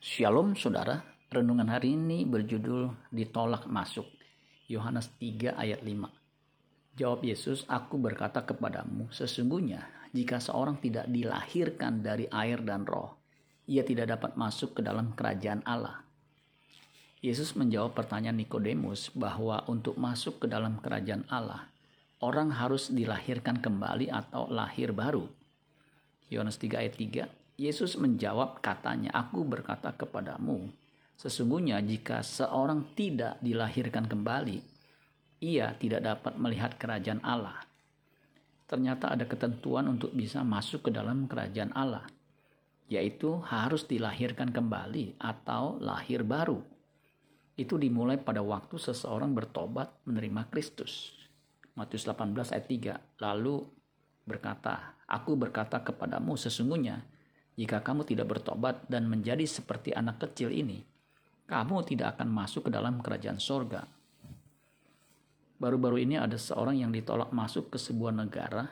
Shalom saudara, renungan hari ini berjudul ditolak masuk. Yohanes 3 ayat 5. Jawab Yesus, aku berkata kepadamu, sesungguhnya jika seorang tidak dilahirkan dari air dan roh, ia tidak dapat masuk ke dalam kerajaan Allah. Yesus menjawab pertanyaan Nikodemus bahwa untuk masuk ke dalam kerajaan Allah, orang harus dilahirkan kembali atau lahir baru. Yohanes 3 ayat 3, Yesus menjawab katanya, Aku berkata kepadamu, sesungguhnya jika seorang tidak dilahirkan kembali, ia tidak dapat melihat kerajaan Allah. Ternyata ada ketentuan untuk bisa masuk ke dalam kerajaan Allah, yaitu harus dilahirkan kembali atau lahir baru. Itu dimulai pada waktu seseorang bertobat menerima Kristus. Matius 18 ayat 3. Lalu berkata, Aku berkata kepadamu sesungguhnya jika kamu tidak bertobat dan menjadi seperti anak kecil ini, kamu tidak akan masuk ke dalam kerajaan sorga. Baru-baru ini ada seorang yang ditolak masuk ke sebuah negara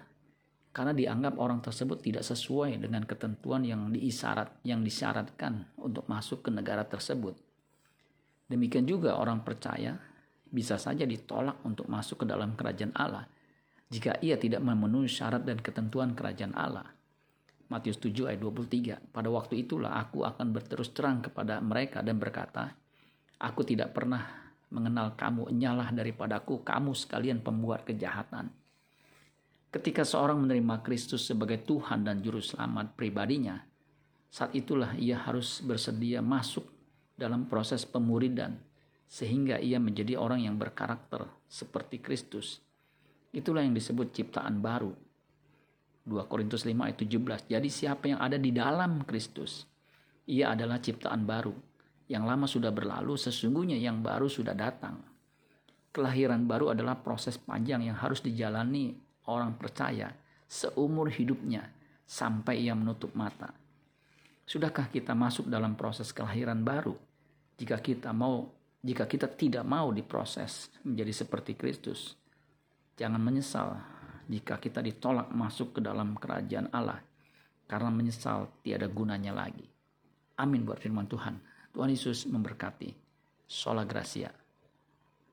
karena dianggap orang tersebut tidak sesuai dengan ketentuan yang diisyarat yang disyaratkan untuk masuk ke negara tersebut. Demikian juga orang percaya bisa saja ditolak untuk masuk ke dalam kerajaan Allah jika ia tidak memenuhi syarat dan ketentuan kerajaan Allah. Matius 7 ayat 23. Pada waktu itulah aku akan berterus terang kepada mereka dan berkata, Aku tidak pernah mengenal kamu, nyalah daripadaku kamu sekalian pembuat kejahatan. Ketika seorang menerima Kristus sebagai Tuhan dan Juru Selamat pribadinya, saat itulah ia harus bersedia masuk dalam proses pemuridan, sehingga ia menjadi orang yang berkarakter seperti Kristus. Itulah yang disebut ciptaan baru, 2 Korintus 5 ayat 17. Jadi siapa yang ada di dalam Kristus, ia adalah ciptaan baru. Yang lama sudah berlalu, sesungguhnya yang baru sudah datang. Kelahiran baru adalah proses panjang yang harus dijalani orang percaya seumur hidupnya sampai ia menutup mata. Sudahkah kita masuk dalam proses kelahiran baru? Jika kita mau jika kita tidak mau diproses menjadi seperti Kristus, jangan menyesal jika kita ditolak masuk ke dalam kerajaan Allah karena menyesal tiada gunanya lagi. Amin buat firman Tuhan. Tuhan Yesus memberkati. Sola Gracia.